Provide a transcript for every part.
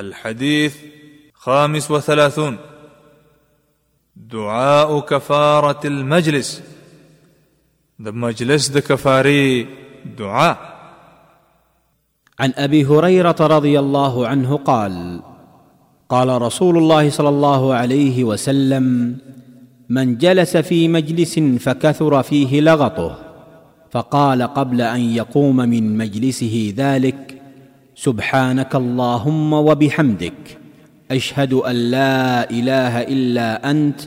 الحديث خامس وثلاثون. دعاء كفارة المجلس. د مجلس د كفاري دعاء عن أبي هريرة رضي الله عنه قال قال رسول الله صلى الله عليه وسلم من جلس في مجلس فكثر فيه لغطه فقال قبل أن يقوم من مجلسه ذلك سبحانك اللهم وبحمدك أشهد أن لا إله إلا أنت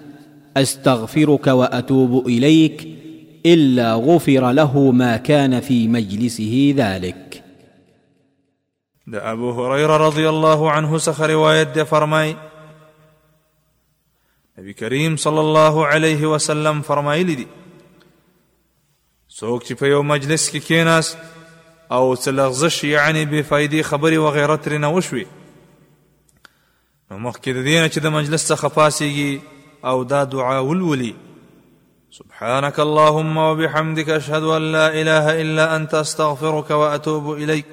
أستغفرك وأتوب إليك إلا غفر له ما كان في مجلسه ذلك. ده أبو هريرة رضي الله عنه سخ رواية ده فرمای نبی کریم صلی الله علیه وسلم فرمایلی دي څوک چې په یو مجلس کې کېناست أو څه لغزش یعنی بې فایدې خبرې وشوي نو مخکې د دې مجلس پاسېږي أو دا دعا ولولي. سبحانك اللهم وبحمدك اشهد ان لا اله الا انت استغفرك واتوب اليك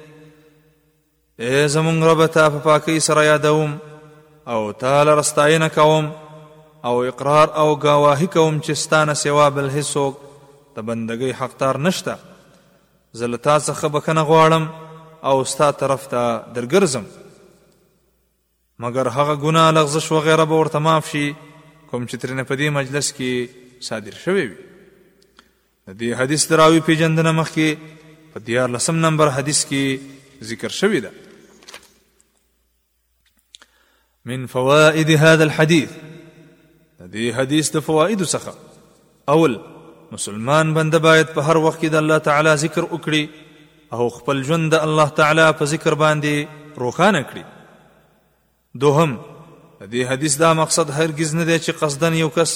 ای زمونږ رب ته په یادوم أو رستاینه کوم أو اقرار أو گواهی کوم چې ستانه سوا بل نشته. زه له تا څخه بخښنه غواړم او ستا طرف ته درګرځم. مګر هغه ګناه لغزش وغیره به ورته معاف شي کوم چې ترېنه په دې مجلس کې صادر شوی وي. د دې حدیث دراوی پیژندنه مخکې په دیارلسم نمبر حدیث کې ذکر شوی ده. من فوائد هذا الحديث. د دې حدیث د فواید څخه. اول مسلمان بنده باید په هر وخت کې د الله تعالی ذکر وکړي او خپل ژوند د الله تعالی په ذکر باندې روښانه کړي. دوهم دې حدیث دا مقصد هرگز نه دی چې قصدن یو کس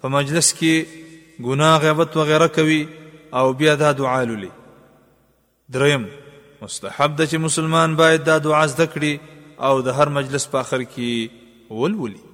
په مجلس کې ګناه غیبت وغیره کوي او بیا دا دعا لولي. دریم مستحب ده چې مسلمان باید دا دعا زده کړي او د هر مجلس په اخر کې ولولي